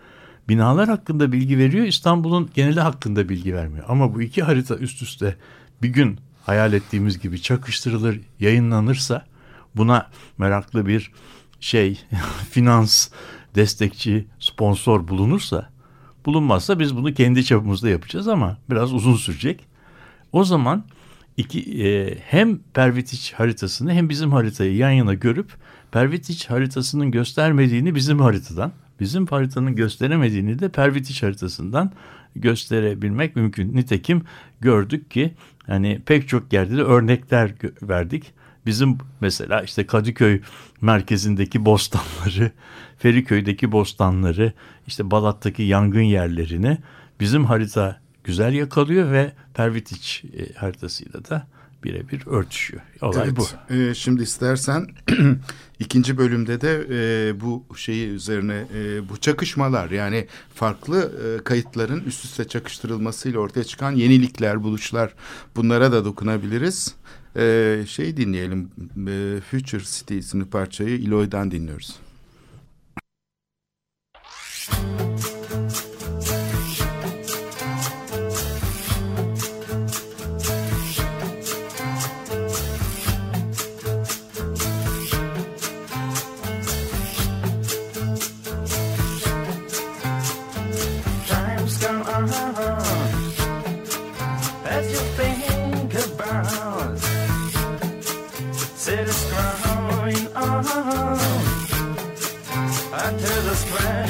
binalar hakkında bilgi veriyor. İstanbul'un geneli hakkında bilgi vermiyor. Ama bu iki harita üst üste bir gün hayal ettiğimiz gibi çakıştırılır, yayınlanırsa buna meraklı bir şey finans destekçi sponsor bulunursa bulunmazsa biz bunu kendi çapımızda yapacağız ama biraz uzun sürecek. O zaman iki e, hem Pervitiç haritasını hem bizim haritayı yan yana görüp Pervitiç haritasının göstermediğini bizim haritadan, bizim haritanın gösteremediğini de Pervitiç haritasından gösterebilmek mümkün. Nitekim gördük ki hani pek çok yerde de örnekler verdik. Bizim mesela işte Kadıköy merkezindeki bostanları, Feriköy'deki bostanları, işte Balat'taki yangın yerlerini bizim harita güzel yakalıyor ve Pervitiç e, haritasıyla da birebir örtüşüyor. Olay Evet, bu. e, şimdi istersen ikinci bölümde de e, bu şeyi üzerine e, bu çakışmalar yani farklı e, kayıtların üst üste çakıştırılmasıyla ortaya çıkan yenilikler, buluşlar bunlara da dokunabiliriz. E, şey dinleyelim, e, Future City isimli parçayı Eloy'dan dinliyoruz. Time's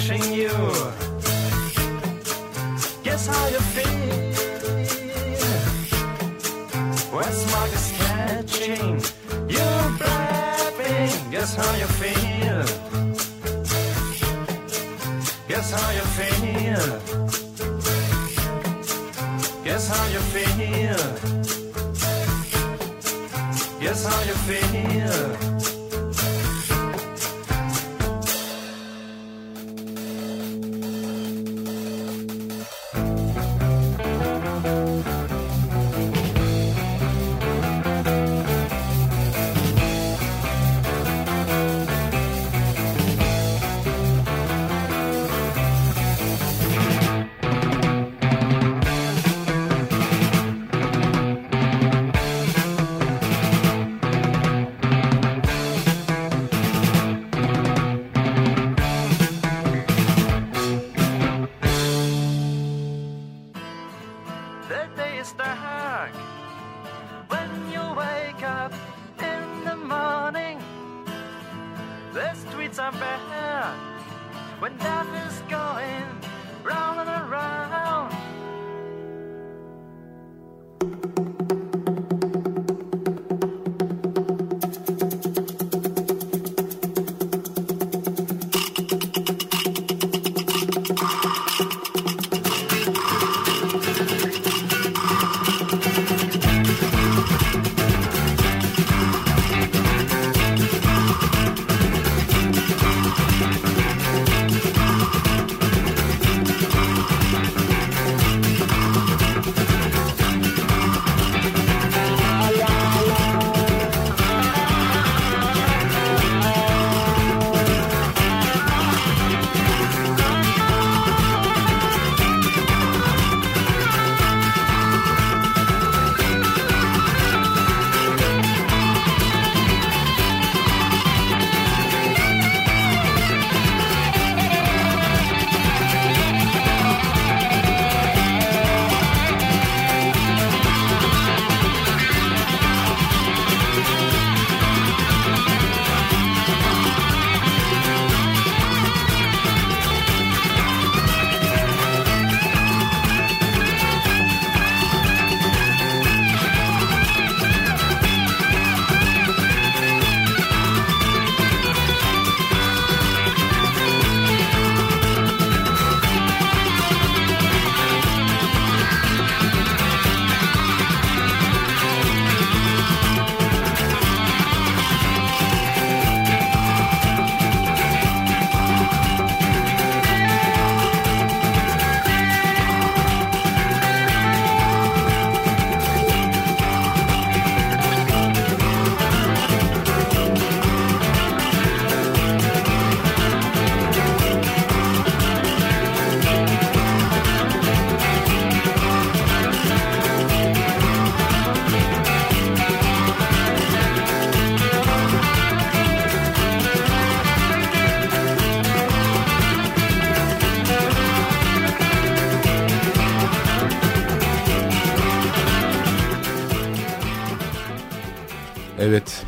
splashing you. Guess how you feel is catching you blabbing. Guess how you feel. Guess how you feel. Guess how you feel. Guess how you feel.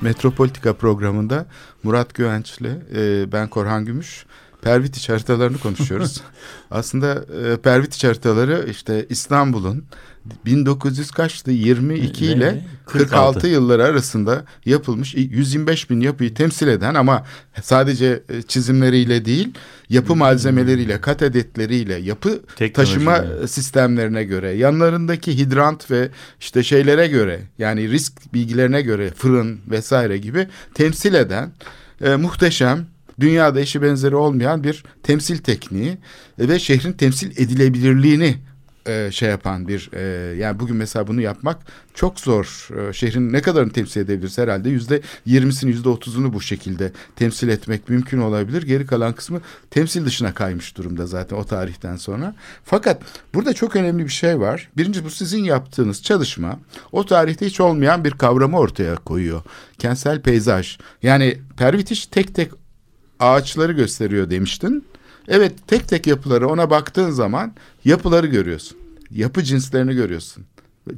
Metropolitika programında Murat Güvenç'le e, ben Korhan Gümüş Pervitiç haritalarını konuşuyoruz. Aslında e, Pervitiç haritaları işte İstanbul'un 1900 kaçtı 22 Ne- ile ne? 46. 46 yılları arasında yapılmış 125 bin yapıyı temsil eden ama sadece e, çizimleriyle değil yapı malzemeleriyle kat edetleriyle yapı Teknolojiyle. taşıma sistemlerine göre yanlarındaki hidrant ve işte şeylere göre yani risk bilgilerine göre fırın vesaire gibi temsil eden e, muhteşem dünyada eşi benzeri olmayan bir temsil tekniği e, ve şehrin temsil edilebilirliğini e, şey yapan bir e, yani bugün mesela bunu yapmak çok zor. E, şehrin ne kadarını temsil edebiliriz herhalde yüzde yirmisini yüzde otuzunu bu şekilde temsil etmek mümkün olabilir. Geri kalan kısmı temsil dışına kaymış durumda zaten o tarihten sonra. Fakat burada çok önemli bir şey var. Birinci bu sizin yaptığınız çalışma o tarihte hiç olmayan bir kavramı ortaya koyuyor. Kentsel peyzaj. Yani Pervitiş tek tek ağaçları gösteriyor demiştin. Evet tek tek yapıları ona baktığın zaman yapıları görüyorsun. Yapı cinslerini görüyorsun.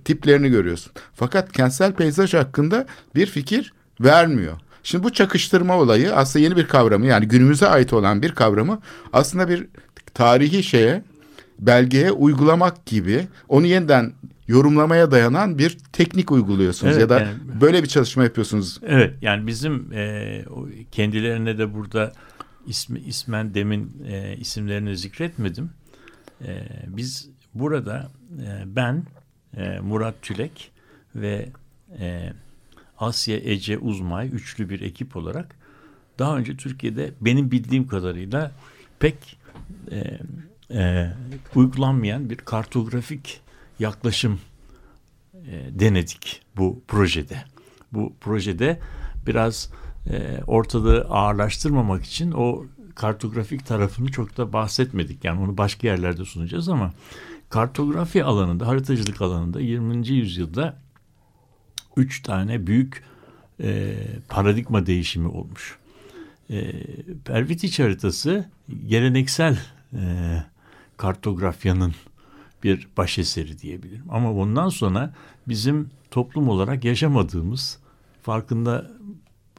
Tiplerini görüyorsun. Fakat kentsel peyzaj hakkında bir fikir vermiyor. Şimdi bu çakıştırma olayı aslında yeni bir kavramı yani günümüze ait olan bir kavramı aslında bir tarihi şeye belgeye uygulamak gibi onu yeniden yorumlamaya dayanan bir teknik uyguluyorsunuz Evet, ya da yani- böyle bir çalışma yapıyorsunuz. Evet yani bizim e, kendilerine de burada ismi, ismen demin e, isimlerini zikretmedim. E, biz burada e, ben e, Murat Tülek ve e, Asya Ece Uzmay üçlü bir ekip olarak daha önce Türkiye'de benim bildiğim kadarıyla pek e, e, uygulanmayan bir kartografik yaklaşım e, denedik bu projede. Bu projede biraz e, ortalığı ağırlaştırmamak için o kartografik tarafını çok da bahsetmedik. Yani onu başka yerlerde sunacağız ama kartografi alanında, haritacılık alanında 20. yüzyılda üç tane büyük e, paradigma değişimi olmuş. E, Pervitiç haritası geleneksel e, kartografyanın bir başeseri diyebilirim. Ama bundan sonra bizim toplum olarak yaşamadığımız, farkında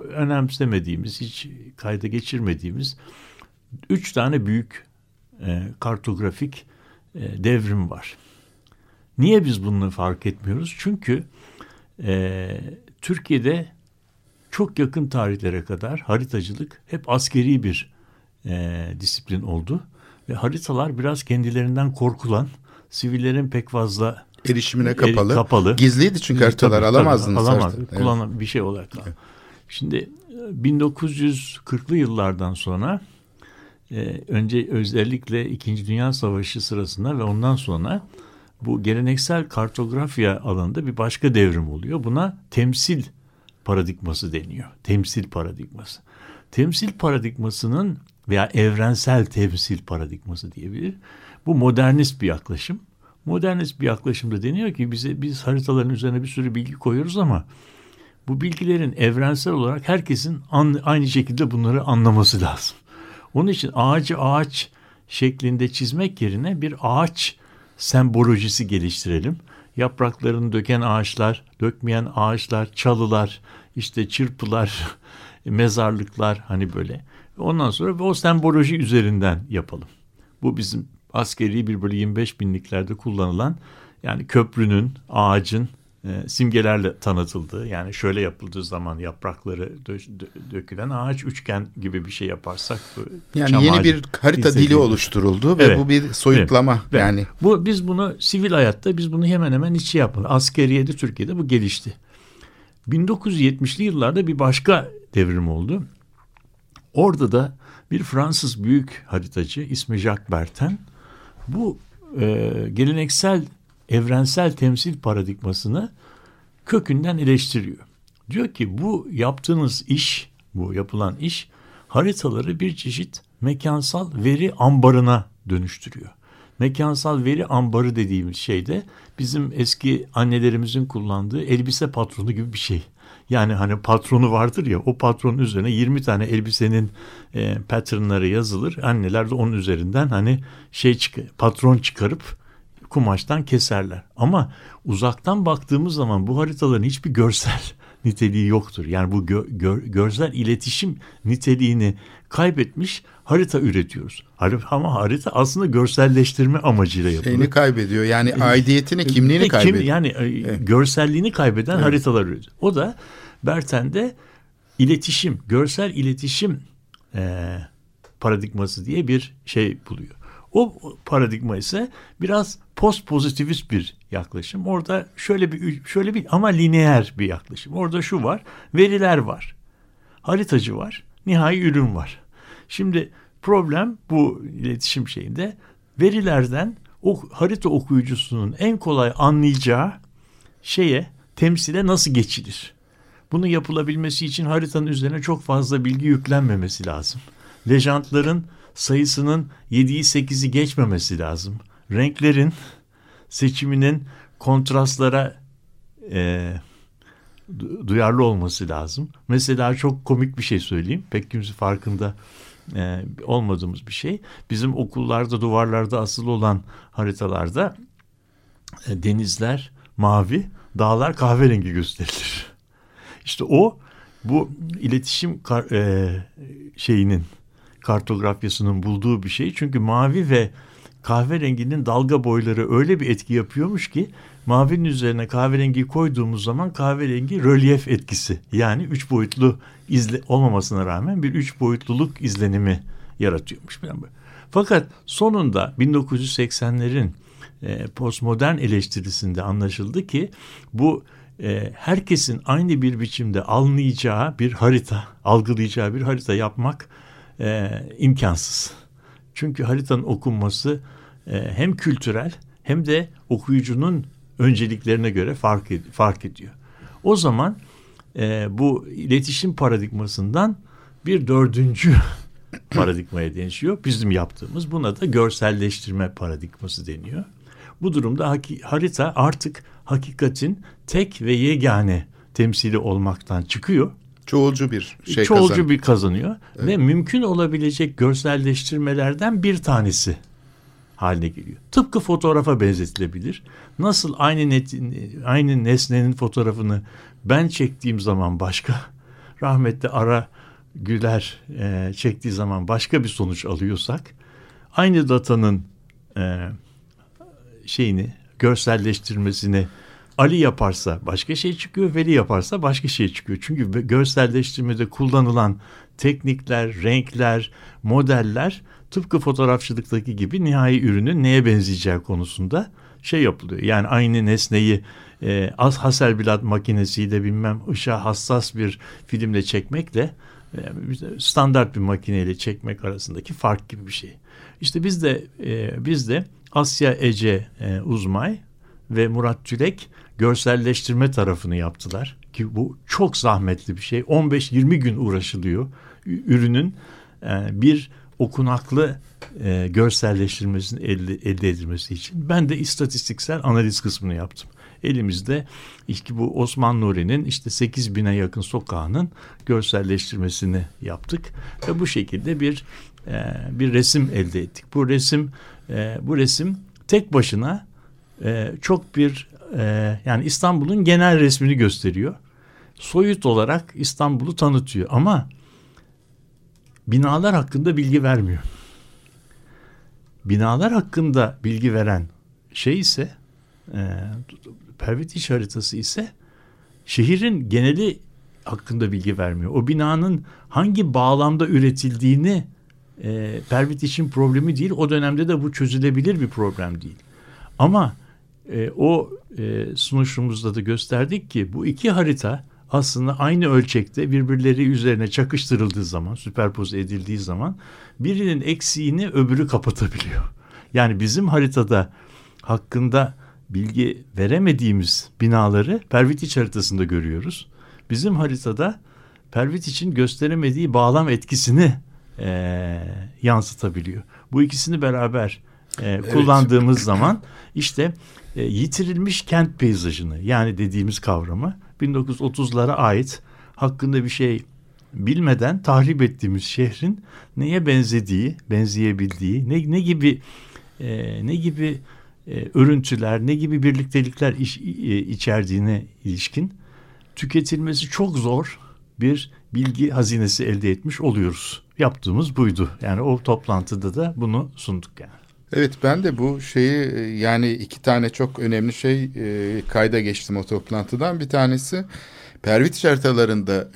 önemsemediğimiz, hiç kayda geçirmediğimiz üç tane büyük e, kartografik e, devrim var. Niye biz bunu fark etmiyoruz? Çünkü e, Türkiye'de çok yakın tarihlere kadar haritacılık hep askeri bir e, disiplin oldu. Ve haritalar biraz kendilerinden korkulan, sivillerin pek fazla Erişimine kapalı. kapalı. Gizliydi çünkü haritalar Tabii, tabii, alamazdınız. Alamaz. harita. Evet. Kullanan bir şey olarak. kaldı. Şimdi e, 1940'lı yıllardan sonra e, önce özellikle İkinci Dünya Savaşı sırasında ve ondan sonra bu geleneksel kartografya alanında bir başka devrim oluyor. Buna temsil paradigması deniyor. Temsil paradigması. Temsil paradigmasının veya evrensel temsil paradigması diyebilir. Bu modernist bir yaklaşım. Modernist bir yaklaşımda deniyor ki bize biz haritaların üzerine bir sürü bilgi koyuyoruz ama bu bilgilerin evrensel olarak herkesin aynı şekilde bunları anlaması lazım. Onun için ağacı ağaç şeklinde çizmek yerine bir ağaç sembolojisi geliştirelim. Yapraklarını döken ağaçlar, dökmeyen ağaçlar, çalılar, işte çırpılar, mezarlıklar hani böyle. Ondan sonra o semboloji üzerinden yapalım. Bu bizim askeri bir böyle 25 binliklerde kullanılan yani köprünün, ağacın e, simgelerle tanıtıldığı yani şöyle yapıldığı zaman yaprakları dö- dö- dökülen ağaç üçgen gibi bir şey yaparsak bu Yani yeni bir harita dili oluşturuldu ve Evet. bu bir soyutlama Evet. yani. Bu biz bunu sivil hayatta biz bunu hemen hemen hiç şey yapmadık. Askeriyede Türkiye'de bu gelişti. 1970'li yıllarda bir başka devrim oldu. Orada da bir Fransız büyük haritacı ismi Jacques Bertin bu e, geleneksel evrensel temsil paradigmasını kökünden eleştiriyor. Diyor ki bu yaptığınız iş, bu yapılan iş haritaları bir çeşit mekansal veri ambarına dönüştürüyor. Mekansal veri ambarı dediğimiz şey de bizim eski annelerimizin kullandığı elbise patronu gibi bir şey. Yani hani patronu vardır ya o patronun üzerine 20 tane elbisenin e, patternları yazılır. Anneler de onun üzerinden hani şey çık patron çıkarıp kumaştan keserler. Ama uzaktan baktığımız zaman bu haritaların hiçbir görsel niteliği yoktur. Yani bu gö- gö- görsel iletişim niteliğini kaybetmiş harita üretiyoruz. Ama harita aslında görselleştirme amacıyla yapılır. Şeyini kaybediyor. Yani aidiyetini, kimliğini Ve kim- kaybediyor. yani e, görselliğini kaybeden haritalar üretiyor. O da Berten'de iletişim, görsel iletişim e, paradigması diye bir şey buluyor. O paradigma ise biraz post pozitivist bir yaklaşım. Orada şöyle bir şöyle bir ama lineer bir yaklaşım. Orada şu var, veriler var. Haritacı var, nihai ürün var. Şimdi problem bu iletişim şeyinde verilerden o harita okuyucusunun en kolay anlayacağı şeye, temsile nasıl geçilir? Bunun yapılabilmesi için haritanın üzerine çok fazla bilgi yüklenmemesi lazım. Lejantların sayısının 7'yi 8'i geçmemesi lazım. Renklerin seçiminin kontrastlara e, du- duyarlı olması lazım. Mesela çok komik bir şey söyleyeyim. Pek kimse farkında e, olmadığımız bir şey. Bizim okullarda duvarlarda asılı olan haritalarda e, denizler mavi, dağlar kahverengi gösterilir. İşte o bu iletişim e, şeyinin kartografyasının bulduğu bir şey. Çünkü mavi ve kahverenginin dalga boyları öyle bir etki yapıyormuş ki mavinin üzerine kahverengiyi koyduğumuz zaman kahverengi rölyef etkisi yani üç boyutlu izle olmamasına rağmen bir üç boyutluluk izlenimi yaratıyormuş. Fakat sonunda 1980'lerin e, postmodern eleştirisinde anlaşıldı ki bu e, herkesin aynı bir biçimde anlayacağı bir harita, algılayacağı bir harita yapmak e, imkansız. Çünkü haritanın okunması e, hem kültürel hem de okuyucunun önceliklerine göre fark, ed- fark ediyor. O zaman e, bu iletişim paradigmasından bir dördüncü paradigmaya değişiyor. Bizim yaptığımız buna da görselleştirme paradigması deniyor. Bu durumda haki- harita artık hakikatin tek ve yegane temsili olmaktan çıkıyor. Çoğulcu bir şey Çoğulcu kazanıyor. bir kazanıyor ve mümkün olabilecek görselleştirmelerden bir tanesi haline geliyor. Tıpkı fotoğrafa benzetilebilir. Nasıl aynı net, aynı nesnenin fotoğrafını ben çektiğim zaman başka, rahmetli Ara Güler e, çektiği zaman başka bir sonuç alıyorsak, aynı datanın e, şeyini, görselleştirmesini Ali yaparsa başka şey çıkıyor, Veli yaparsa başka şey çıkıyor. Çünkü görselleştirmede kullanılan teknikler, renkler, modeller tıpkı fotoğrafçılıktaki gibi nihai ürünün neye benzeyeceği konusunda şey yapılıyor. Yani aynı nesneyi e, az Hasselblad makinesiyle bilmem ışığa hassas bir filmle çekmekle e, standart bir makineyle çekmek arasındaki fark gibi bir şey. İşte biz de e, biz de Asya Ece e, Uzmay ve Murat Tülek görselleştirme tarafını yaptılar ki bu çok zahmetli bir şey. 15-20 gün uğraşılıyor ürünün e, bir okunaklı e, görselleştirmesini elde, elde edilmesi için. Ben de istatistiksel analiz kısmını yaptım. Elimizde işte bu Osman Nuri'nin işte 8 bine yakın sokağının görselleştirmesini yaptık ve bu şekilde bir e, bir resim elde ettik. Bu resim e, bu resim tek başına e, çok bir e, yani İstanbul'un genel resmini gösteriyor. Soyut olarak İstanbul'u tanıtıyor ama binalar hakkında bilgi vermiyor. Binalar hakkında bilgi veren şey ise e, Pervitiş haritası ise şehrin geneli hakkında bilgi vermiyor. O binanın hangi bağlamda üretildiğini e, Pervitiş'in problemi değil. O dönemde de bu çözülebilir bir problem değil. Ama e, o e, sunuşumuzda da gösterdik ki bu iki harita aslında aynı ölçekte birbirleri üzerine çakıştırıldığı zaman, süperpoze edildiği zaman birinin eksiğini öbürü kapatabiliyor. Yani bizim haritada hakkında bilgi veremediğimiz binaları Pervitiç haritasında görüyoruz. Bizim haritada Pervitiç'in gösteremediği bağlam etkisini e, yansıtabiliyor. Bu ikisini beraber e, kullandığımız zaman işte e, yitirilmiş kent peyzajını yani dediğimiz kavramı 1930'lara ait hakkında bir şey bilmeden tahrip ettiğimiz şehrin neye benzediği, benzeyebildiği, ne, ne gibi e, ne gibi e, örüntüler, ne gibi birliktelikler iç, e, içerdiğine ilişkin tüketilmesi çok zor bir bilgi hazinesi elde etmiş oluyoruz. Yaptığımız buydu. Yani o toplantıda da bunu sunduk yani. Evet ben de bu şeyi yani iki tane çok önemli şey e, kayda geçtim o toplantıdan. Bir tanesi pervit haritalarında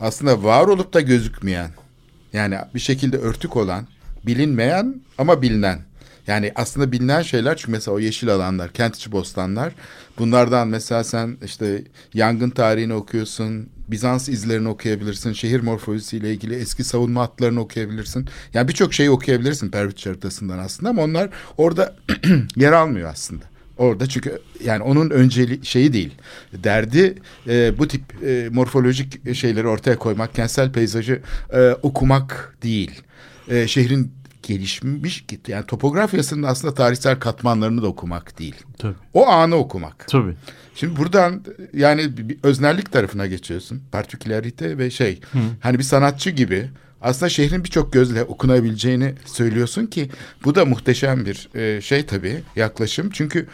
aslında var olup da gözükmeyen yani bir şekilde örtük olan bilinmeyen ama bilinen yani aslında bilinen şeyler çünkü mesela o yeşil alanlar, kent içi bostanlar. Bunlardan mesela sen işte yangın tarihini okuyorsun, Bizans izlerini okuyabilirsin, şehir morfolojisiyle ilgili eski savunma hatlarını okuyabilirsin. Yani birçok şeyi okuyabilirsin Pervit haritasından aslında ama onlar orada yer almıyor aslında. Orada çünkü yani onun önceli şeyi değil. Derdi e, bu tip e, morfolojik şeyleri ortaya koymak, kentsel peyzajı e, okumak değil. E, şehrin gelişmiş yani topografyasının aslında tarihsel katmanlarını da okumak değil. Tabii. O anı okumak. Tabii. Şimdi buradan yani bir öznellik tarafına geçiyorsun. Partikülarite ve şey. Hı. Hani bir sanatçı gibi aslında şehrin birçok gözle okunabileceğini söylüyorsun ki bu da muhteşem bir e, şey tabii yaklaşım. Çünkü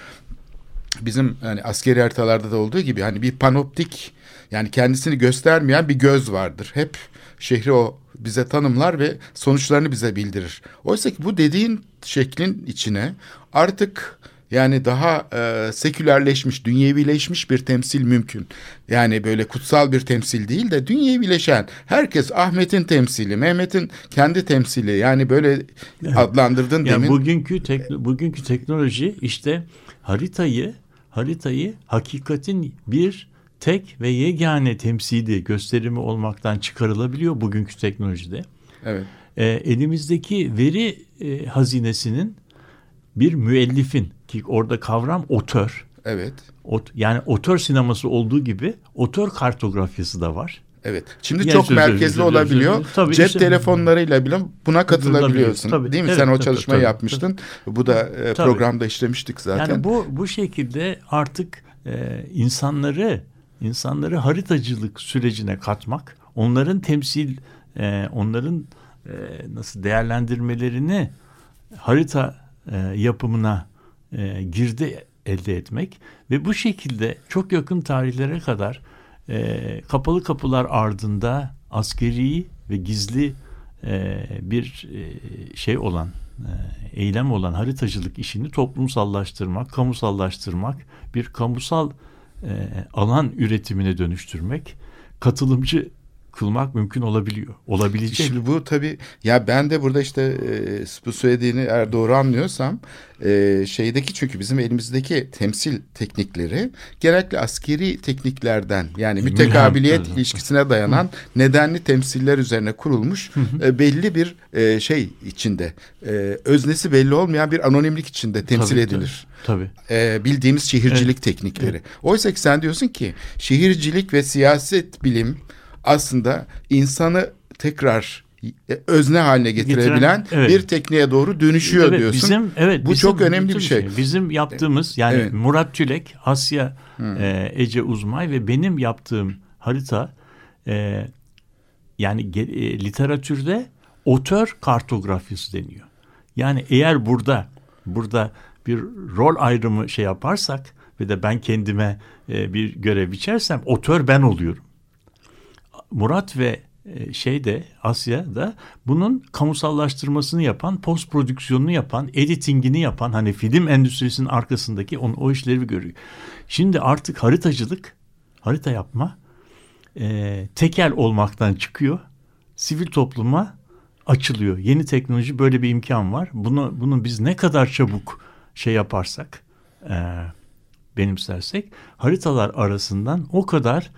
bizim hani askeri haritalarda da olduğu gibi hani bir panoptik yani kendisini göstermeyen bir göz vardır. Hep şehri o bize tanımlar ve sonuçlarını bize bildirir. Oysa ki bu dediğin şeklin içine artık yani daha e, sekülerleşmiş, dünyevileşmiş bir temsil mümkün. Yani böyle kutsal bir temsil değil de dünyevileşen. Herkes Ahmet'in temsili, Mehmet'in kendi temsili. Yani böyle adlandırdın yani demin. Bugünkü tekno, bugünkü teknoloji işte haritayı haritayı hakikatin bir tek ve yegane temsili gösterimi olmaktan çıkarılabiliyor bugünkü teknolojide. Evet. E, elimizdeki veri e, hazinesinin bir müellifin ki orada kavram otör. Evet. Ot, yani otör sineması olduğu gibi otör kartografyası da var. Evet. Şimdi Genç çok merkezli olabiliyor. Tabii Cep işte, telefonlarıyla bile buna katılabiliyorsun. Tabii, Değil mi? Evet, Sen o çalışmayı tabii, yapmıştın. Tabii. Bu da e, programda işlemiştik zaten. Yani bu bu şekilde artık e, insanları insanları haritacılık sürecine katmak, onların temsil, e, onların e, nasıl değerlendirmelerini harita e, yapımına e, girdi elde etmek ve bu şekilde çok yakın tarihlere kadar e, kapalı kapılar ardında askeri ve gizli e, bir e, şey olan e, eylem olan haritacılık işini toplumsallaştırmak, kamusallaştırmak, bir kamusal alan üretimine dönüştürmek, katılımcı kılmak mümkün olabiliyor. Olabilecek. Şimdi bu tabii ya ben de burada işte e, bu söylediğini eğer doğru anlıyorsam e, şeydeki çünkü bizim elimizdeki temsil teknikleri genellikle askeri tekniklerden yani mütekabiliyet ilişkisine dayanan nedenli temsiller üzerine kurulmuş e, belli bir e, şey içinde e, öznesi belli olmayan bir anonimlik içinde temsil Tabii, edilir. Tabii. e, bildiğimiz şehircilik teknikleri. Oysa ki sen diyorsun ki şehircilik ve siyaset bilim aslında insanı tekrar e, özne haline getirebilen Getiren, evet. bir tekniğe doğru dönüşüyor Evet, diyorsun. Bizim evet Bu bizim- çok önemli bir şey. Bizim yaptığımız yani Evet. Murat Tülek, Asya e, Ece Uzmay ve benim yaptığım harita e, yani e, literatürde otör kartografyası deniyor. Yani eğer burada burada bir rol ayrımı şey yaparsak ve de ben kendime e, bir görev biçersem otör ben oluyorum. Murat ve e, şeyde Asya'da bunun kamusallaştırmasını yapan, post prodüksiyonunu yapan, editingini yapan hani film endüstrisinin arkasındaki on, o işleri görüyor. Şimdi artık haritacılık, harita yapma e, tekel olmaktan çıkıyor. Sivil topluma açılıyor. Yeni teknoloji böyle bir imkan var. Bunu bunu biz ne kadar çabuk şey yaparsak, e, benimsersek haritalar arasından o kadar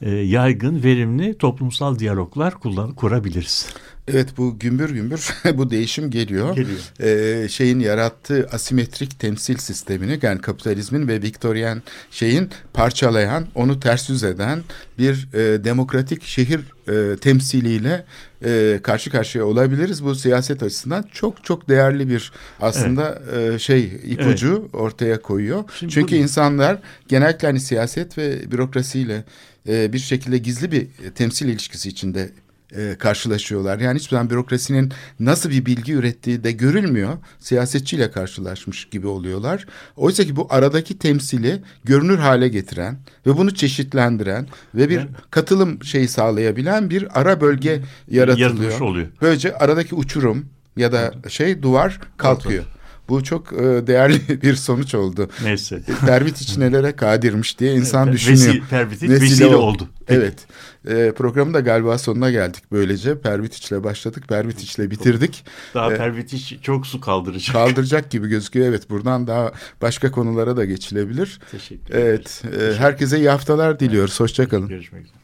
yaygın, verimli toplumsal diyaloglar kullan kurabiliriz. Evet bu gümbür gümbür bu değişim geliyor. Geliyor. Ee, şeyin yarattığı asimetrik temsil sistemini yani kapitalizmin ve Viktoryen şeyin parçalayan, onu ters yüz eden bir e, demokratik şehir e, temsiliyle e, karşı karşıya olabiliriz. Bu siyaset açısından çok çok değerli bir aslında e, şey ipucu ortaya koyuyor. Şimdi Çünkü insanlar genellikle hani siyaset ve bürokrasiyle e, bir şekilde gizli bir temsil ilişkisi içinde e, karşılaşıyorlar. Yani hiçbir zaman bürokrasinin nasıl bir bilgi ürettiği de görülmüyor. Siyasetçiyle karşılaşmış gibi oluyorlar. Oysa ki bu aradaki temsili görünür hale getiren ve bunu çeşitlendiren ve bir katılım şeyi sağlayabilen bir ara bölge yaratılıyor. Yaratılmış oluyor. Böylece aradaki uçurum ya da şey duvar kalkıyor. Bu çok e, değerli bir sonuç oldu. Neyse. Pervit iç nelere kadirmiş diye insan Evet, düşünüyor. vesi- vesile oldu. Peki. Evet. E, programın da galiba sonuna geldik böylece. Pervitiç'le başladık, Pervitiç'le bitirdik. Daha Ee, Pervitiç çok su kaldıracak. Kaldıracak gibi gözüküyor. Evet buradan daha başka konulara da geçilebilir. Teşekkür ederiz. Evet. e, herkese iyi haftalar diliyoruz. Hoşçakalın. Görüşmek üzere.